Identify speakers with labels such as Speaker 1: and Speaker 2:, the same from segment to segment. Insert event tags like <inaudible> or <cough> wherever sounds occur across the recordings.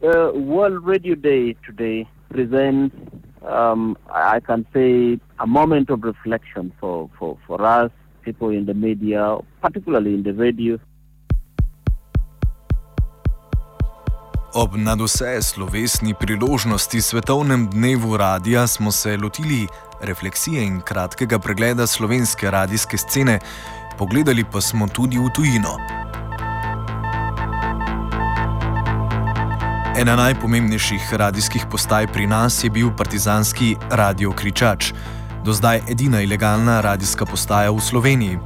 Speaker 1: Uh, World Radio Day today presents, um, I can say, a moment of reflection for, for, for us, people in the media, particularly in the radio.
Speaker 2: Ob nadvse slovesni priložnosti Svetovnem dnevu radia smo se lotili refleksije in kratkega pregleda slovenske radijske scene, pogledali pa smo tudi v tujino. Ena najpomembnejših radijskih postaj pri nas je bil partizanski Radio Kričač, do zdaj edina ilegalna radijska postaja v Sloveniji.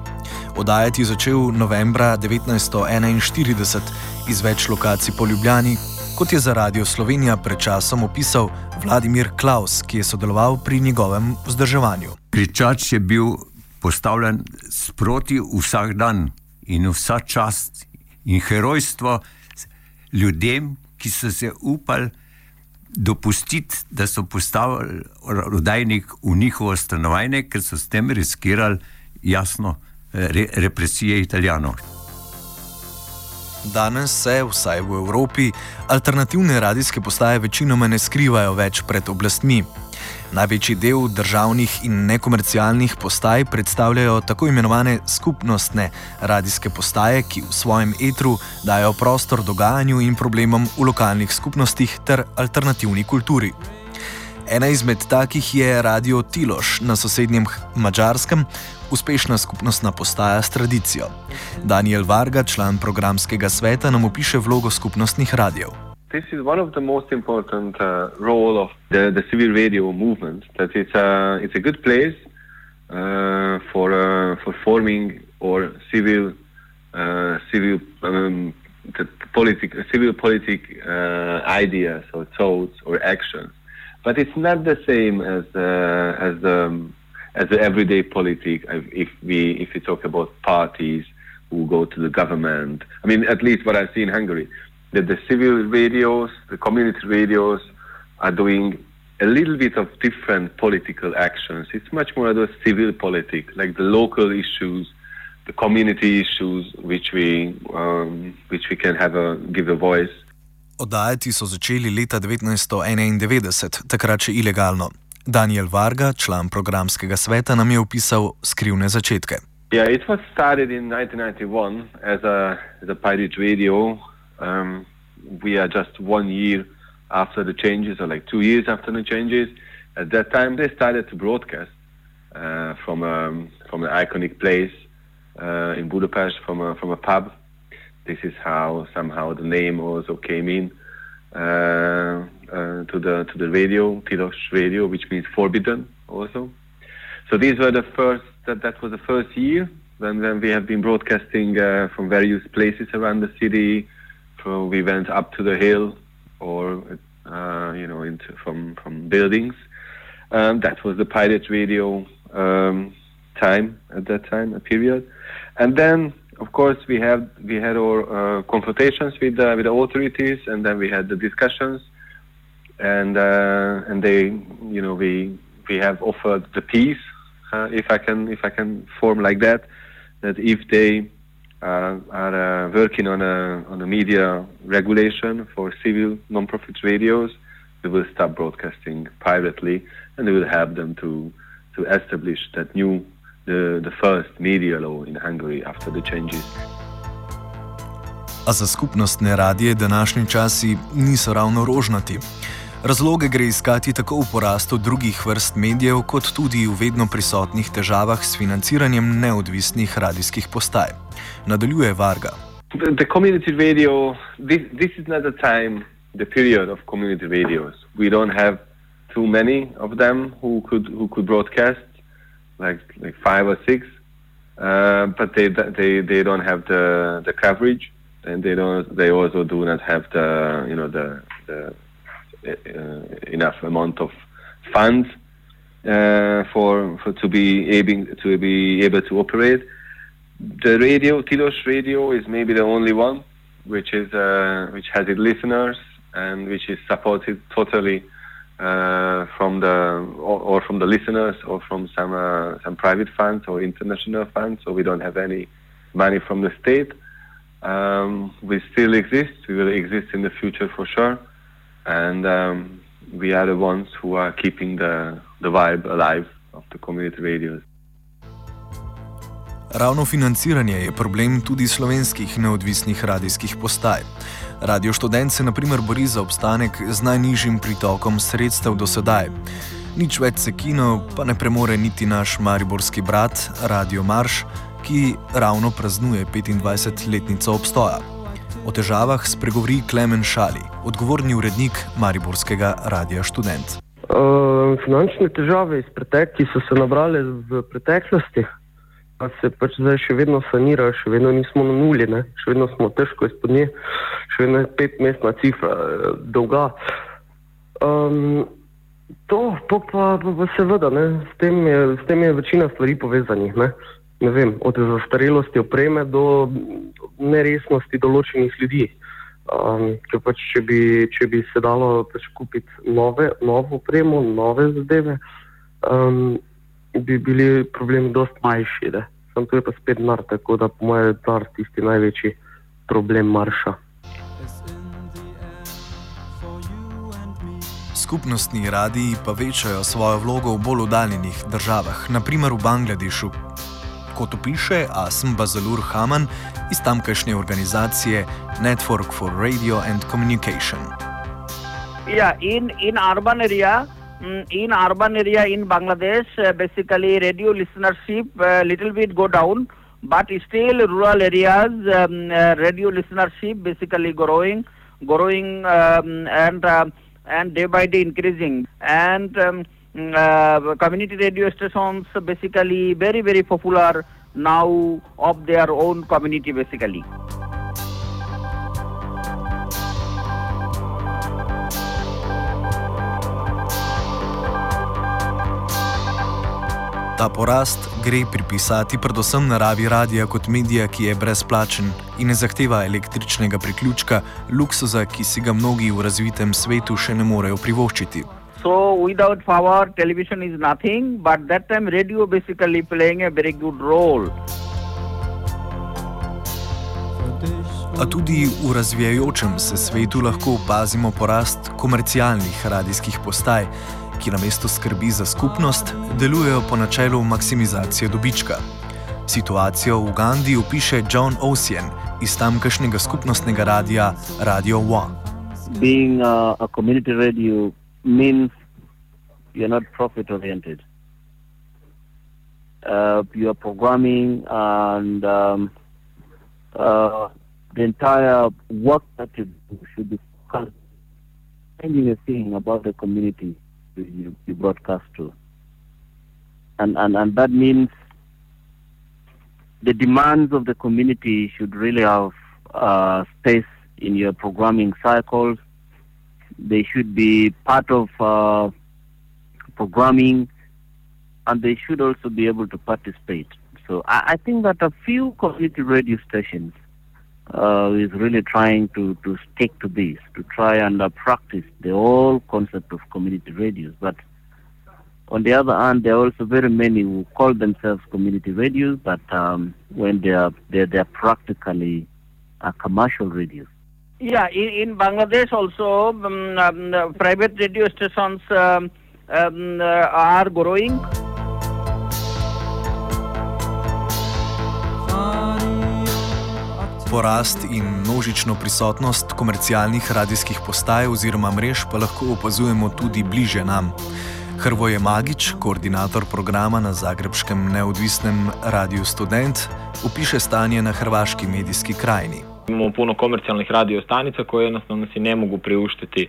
Speaker 2: Odajati je začel novembra 1941 iz več lokacij po Ljubljani, kot je za Radio Slovenija pred časom opisal Vladimir Klaus, ki je sodeloval pri njegovem vzdrževanju.
Speaker 3: Kričač je bil postavljen sproti vsak dan in vsa čast in herojstvo ljudem, ki so se upali dopustiti, da so postavili rodajnik v njihovo stanovanje, ker so s tem riskirali jasno re, represije italijanov.
Speaker 2: Danes se, vsaj v Evropi, alternativne radijske postaje večinoma ne skrivajo več pred oblastmi. Največji del državnih in nekomercialnih postaj predstavljajo tako imenovane skupnostne radijske postaje, ki v svojem etru dajo prostor dogajanju in problemom v lokalnih skupnostih ter alternativni kulturi. Ena izmed takih je Radio Tiloš na sosednjem Mačarskem, uspešna skupnostna postaja s tradicijo. Daniel Varga, član programskega sveta, nam opiše vlogo skupnostnih radijev.
Speaker 4: This is one of the most important uh, role of the, the civil radio movement. That it's a it's a good place uh, for uh, for forming or civil uh, civil um, politic civil politic uh, ideas or thoughts or actions. But it's not the same as uh, as the um, as the everyday politic. If we if we talk about parties who go to the government, I mean, at least what I see in Hungary, that the civil radios, the community radios, are doing a little bit of different political actions. It's much more the civil politics, like the local issues, the community issues, which we um, which we can have a give a voice.
Speaker 2: Oddajati so začeli leta 1991, takrat še ilegalno. Daniel Varga, član programskega sveta, nam je opisal skrivne začetke.
Speaker 4: Yeah, it was started in 1991 as a, as a pirate radio. Um, we are just one year after the changes, or like two years after the changes. At that time, they started to broadcast uh, from a, from an iconic place uh, in Budapest, from a, from a pub. This is how somehow the name also came in uh, uh, to the to the radio, Tilos Radio, which means forbidden also. So these were the first. That that was the first year. Then then we have been broadcasting uh, from various places around the city. So we went up to the hill, or uh, you know, into from from buildings. Um, that was the pirate radio um, time at that time, a period, and then of course, we have we had our uh, confrontations with uh, with the authorities, and then we had the discussions, and uh, and they, you know, we we have offered the peace, uh, if I can if I can form like that, that if they uh, are uh, working on a on a media regulation for civil non-profit radios, we will stop broadcasting privately, and we will help them to to establish that new the, the first media law in Hungary after the changes.
Speaker 2: A za skupnostne radije današnji časi niso ravno rožnati. Razloge gre iskati tako v porastu drugih vrst medijev, kot tudi v vedno prisotnih težavah s financiranjem neodvisnih radijskih postaj. Nadaljuje Varga.
Speaker 4: The, the community radio, this, this is not the time, the period of community radios. We don't have too many of them who could who could broadcast, like like five or six, uh, but they they they don't have the the coverage, and they don't they also do not have the you know the the enough amount of funds uh, for for to be able to be able to operate. The radio, Tilos Radio, is maybe the only one which is uh, which has its listeners and which is supported totally uh, from the or, or, from the listeners or from some uh, some private funds or international funds. So we don't have any money from the state. Um, we still exist. We will exist in the future for sure, and um, we are the ones who are keeping the the vibe alive of the community radios.
Speaker 2: Ravno financiranje je problem tudi slovenskih neodvisnih radijskih postaj. Radio študent se naprimer bori za obstanek z najnižjim pritokom sredstev do sedaj. Nič več se kino, pa ne premore niti naš mariborski brat, Radio Marš, ki ravno praznuje 25-letnico obstoja. O težavah spregovori Klemen Šali, odgovorni urednik mariborskega Radia študent.
Speaker 5: Uh, finančne težave iz preteklosti so se nabrale v preteklosti pa se pač zdaj še vedno sanira, še vedno nismo na nuli, ne? še vedno smo težko izpod nje, še vedno je petmestna cifra eh, dolga. Um, to pa, pa, pa seveda, ne? S, tem je, s tem je večina stvari povezanih. Ne? Ne vem, od zastarelosti opreme do neresnosti določenih ljudi. Um, pač, če, bi, če bi se dalo pač kupiti nove, novo opremo, nove zadeve, um, bi bili problemi dosti manjši. Sam tu je pa spet nar, tako da po mojem je nar tisti največji problem marša.
Speaker 2: Skupnostni radiji pa večajo svojo vlogo v bolj oddaljenih državah, naprimer v Bangladešu. Kot opiše Asm Bazalur Haman iz tamkajšnje organizacije Network for Radio and Communication.
Speaker 1: Ja, in, in urban area. Mm, in urban area in Bangladesh, uh, basically radio listenership a uh, little bit go down, but still rural areas um, uh, radio listenership basically growing, growing um, and uh, and day by day increasing, and um, uh, community radio stations basically very very popular now of their own community basically.
Speaker 2: Ta porast gre pripisati predvsem naravi radia kot medija, ki je brezplačen in ne zahteva električnega priključka, luksuza, ki si ga mnogi v razvitem svetu še ne morejo privoščiti.
Speaker 1: So, without power, television is nothing, but that time radio basically playing a very good role.
Speaker 2: A tudi v razvijajočem se svetu lahko opazimo porast komercialnih radijskih postaj ki namesto skrbi za skupnost, delujejo po načelu maksimizacije dobička. Situacijo v Ugandi opiše John Ocean iz tamkajšnjega skupnostnega radia Radio One.
Speaker 1: Being a, a community radio means you're not profit oriented. Uh, your programming and um, uh, the entire work that you do should be changing a thing about the community you, you broadcast to. And, and, and that means the demands of the community should really have uh, space in your programming cycles. They should be part of uh, programming and they should also be able to participate. So I, I think that a few community radio stations uh, is really trying to, to stick to this, to try and uh, practice the whole concept of community radios. But on the other hand, there are also very many who call themselves community radios, but um, when they are they're, they're practically uh, commercial radios. Yeah, in, in Bangladesh also, um, um, private radio stations um, um, uh, are growing.
Speaker 2: porast in množično prisotnost komercialnih radijskih postaj oziroma mrež pa lahko opazujemo tudi bliže nam. Hrvoje Magič, koordinator programa na Zagrebskem neodvisnem radiju Student, opiše stanje na hrvaški medijski krajini.
Speaker 6: Imamo puno komercijalnih radio stanica koje jednostavno si ne mogu priuštiti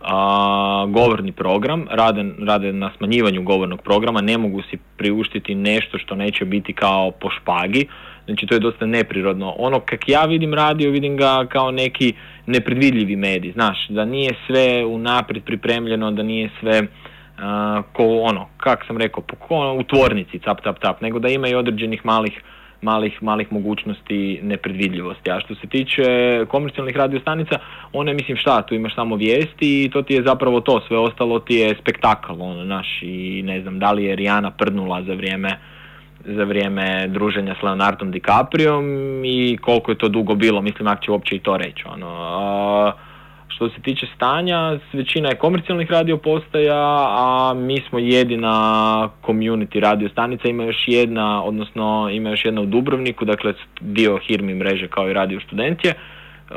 Speaker 6: a, govorni program, rade, rade na smanjivanju govornog programa, ne mogu si priuštiti nešto što neće biti kao po špagi, znači to je dosta neprirodno. Ono kak ja vidim radio, vidim ga kao neki nepredvidljivi medij, znaš, da nije sve unaprijed pripremljeno, da nije sve uh, ko ono, kak sam rekao, ko u tvornici, tap, tap, tap, nego da ima i određenih malih malih, malih mogućnosti nepredvidljivosti. A što se tiče komercijalnih radiostanica, one mislim šta, tu imaš samo vijesti i to ti je zapravo to, sve ostalo ti je spektakl, ono, naš, i ne znam, da li je Rijana prdnula za vrijeme za vrijeme druženja s Leonardom DiCapriom i koliko je to dugo bilo, mislim ako će uopće i to reći. Ono. Što se tiče stanja, većina je komercijalnih radio postaja, a mi smo jedina community radio stanica, ima još jedna, odnosno ima još jedna u Dubrovniku, dakle dio Hirmi mreže kao i radio studentje. E,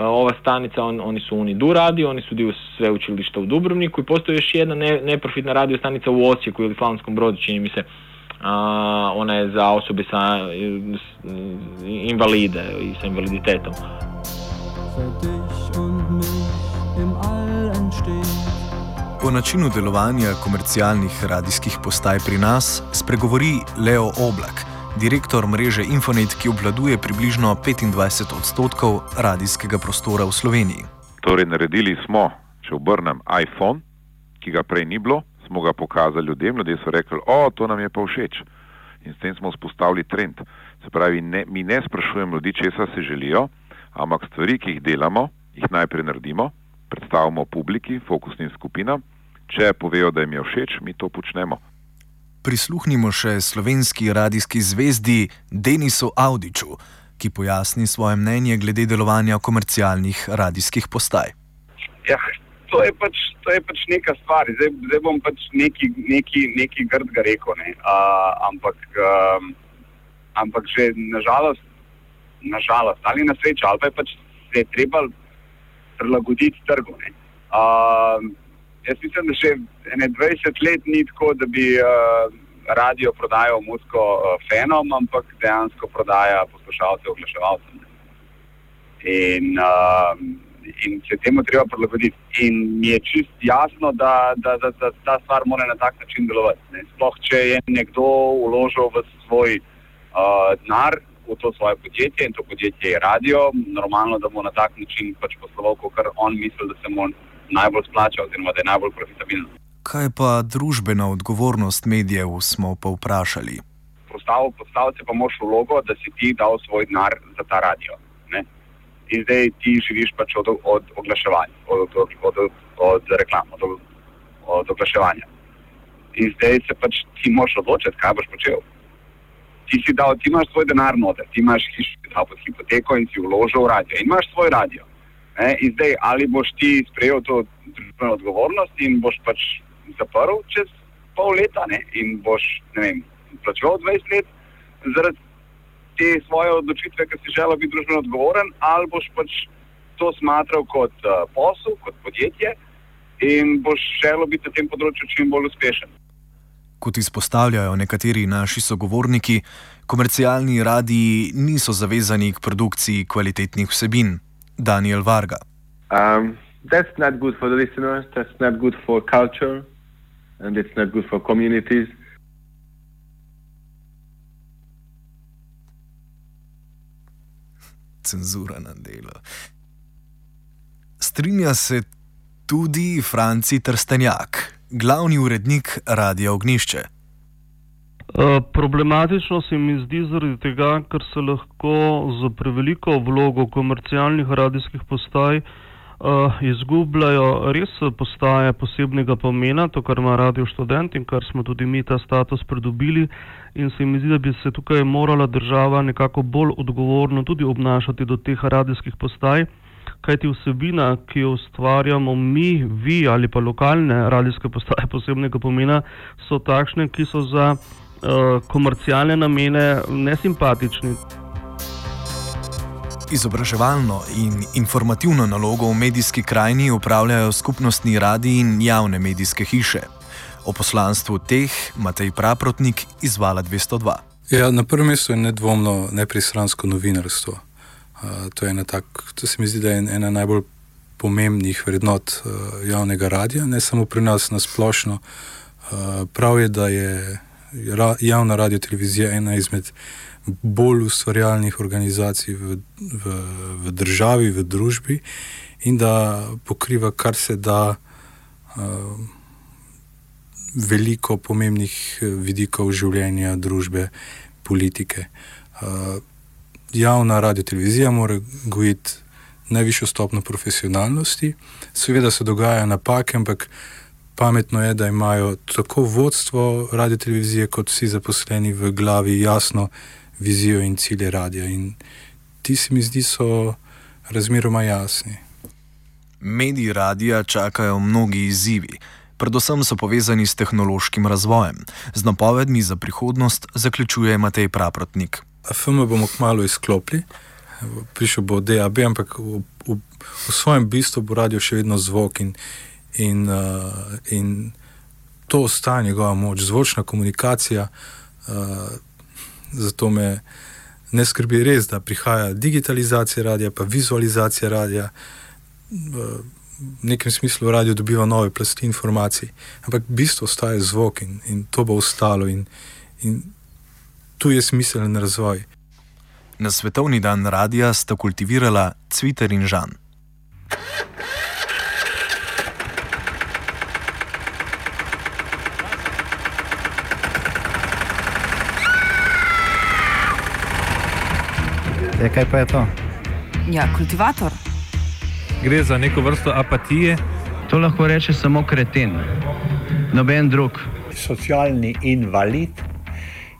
Speaker 6: ova stanica, on, oni su Unidu radio, oni su dio sveučilišta u Dubrovniku i postoji još jedna ne, neprofitna radio stanica u Osijeku ili Slavonskom brodu, čini mi se, a, ona je za osobe sa invalide i sa invaliditetom.
Speaker 2: O načinu delovanja komercialnih radijskih postaj pri nas spregovori Leo Oblak, direktor mreže Infonet, ki obvladuje približno 25 odstotkov radijskega prostora v Sloveniji.
Speaker 7: Torej, naredili smo, če obrnem iPhone, ki ga prej ni bilo, smo ga pokazali ljudem, ljudje so rekli, o, to nam je pa všeč. In s tem smo vzpostavili trend. Se pravi, ne, mi ne sprašujemo ljudi, česa si želijo, ampak stvari, ki jih delamo, jih najprej naredimo, predstavimo publiki, fokusnim skupinam, če povejo, da jim je všeč, mi to počnemo.
Speaker 2: Prisluhnimo še slovenski radijski zvezdi Denisu Audiču, ki pojasni svoje mnenje glede delovanja komercialnih radijskih postaj.
Speaker 8: Ja, to, je pač, to je pač neka stvar, zdaj, zdaj bom pač neki, neki, neki grd ga rekel. Ne? Uh, ampak, um, ampak že nažalost, nažalost, ali na srečo, ali pa je pač se je treba prilagoditi trgu. Uh, jaz mislim, da še 20 let ni tako, da bi uh, radio prodajal musko uh, fenom, ampak dejansko prodaja poslušalce, oglaševalce. In, uh, in se temu treba prilagoditi. In mi je čist jasno, da, da, da, da ta stvar mora na tak način delovati. Ne. Sploh, če je nekdo uložil v svoj uh, denar, v to svoje podjetje in to podjetje je radio, normalno, da bo na tak način pač posloval, kot on misli, da se mu najbolj splača, oziroma da je najbolj profitabilen.
Speaker 2: Kaj pa družbena odgovornost medijev, smo pa vprašali.
Speaker 8: Postaviti pa moš vlogo, da si ti dal svoj denar za ta radio. Ne? In zdaj ti živiš pač od, od oglaševanja, od, od, od, od reklam, od, od oglaševanja. In zdaj se pač ti moš odločiti, kaj boš počel ti si dal, ti imaš svoj denar noter, ti imaš hišo pod hipoteko in si vložil v radio in imaš svoj radio. Ne? In zdaj, ali boš ti sprejel to družbeno odgovornost in boš pač zaprl čez pol leta ne? in boš, ne vem, plačeval 20 let zaradi te svoje odločitve, ker si želel biti družbeno odgovoren, ali boš pač to smatral kot uh, posel, kot podjetje in boš želel biti na tem področju čim bolj uspešen.
Speaker 2: Kot izpostavljajo nekateri naši sogovorniki, komercialni radiji niso zavezani k produkciji kvalitetnih vsebin. Daniel Varga.
Speaker 9: Um, that's not good for the listeners, that's not good for culture, and it's not good for communities.
Speaker 2: Cenzura na delo. Strinja se tudi Franci Trstenjak glavni urednik Radia Ognišče.
Speaker 10: Uh, problematično se mi zdi zaradi tega, ker se lahko za preveliko vlogo komercialnih radijskih postaj uh, izgubljajo res postaje posebnega pomena, to kar ima radio študent in kar smo tudi mi ta status pridobili. In se mi zdi, da bi se tukaj morala država nekako bolj odgovorno tudi obnašati do teh radijskih postaj kajti vsebina, ki jo ustvarjamo mi, vi ali pa lokalne radijske postaje <laughs> posebnega pomena, so takšne, ki so za uh, komercialne namene nesimpatični.
Speaker 2: Izobraževalno in informativno nalogo v medijski krajini upravljajo skupnostni radi in javne medijske hiše. O poslanstvu teh Matej Praprotnik izvala 202.
Speaker 11: Ja, na prvem mestu je nedvomno nepristransko novinarstvo. Uh, to, je tak, to se mi zdi, da je ena najbolj pomembnih vrednot uh, javnega radia, ne samo pri nas, na splošno. Uh, prav je, da je javna radio televizija ena izmed bolj ustvarjalnih organizacij v, v, v državi, v družbi in da pokriva kar se da. Veliko pomembnih vidikov življenja, družbe, politike. Uh, javna radio televizija mora gojiti najvišjo stopno profesionalnosti. Seveda se dogajajo napake, ampak pametno je, da imajo tako vodstvo radio televizije, kot vsi zaposleni v glavi jasno vizijo in cilje radia. In ti se mi zdi, so razmeroma jasni.
Speaker 2: Mediji radia čakajo mnogi izzivi. Predvsem so povezani s tehnološkim razvojem. Z napovedmi za prihodnost zaključuje Matej Praprotnik.
Speaker 11: FM bomo kmalo izklopili, prišel bo DAB, ampak v, v, v svojem bistvu bo radio še vedno zvok in, in, uh, in to ostaja njegova moč, zvočna komunikacija. Uh, zato me ne skrbi res, da prihaja digitalizacija radia, pa vizualizacija radia. Uh, V nekem smislu radio dobiva nove plasti informacij, ampak bistvo ostaje zvok in, in to bo ostalo. In, in tu je smiseln razvoj.
Speaker 2: Na svetovni dan radia sta kultivirala Cviter in Žan.
Speaker 12: E, kaj pa je to?
Speaker 13: Ja, kultivator.
Speaker 14: Gre za neko vrsto apatije.
Speaker 15: To lahko reče samo kreten, noben drug.
Speaker 16: Socialni invalid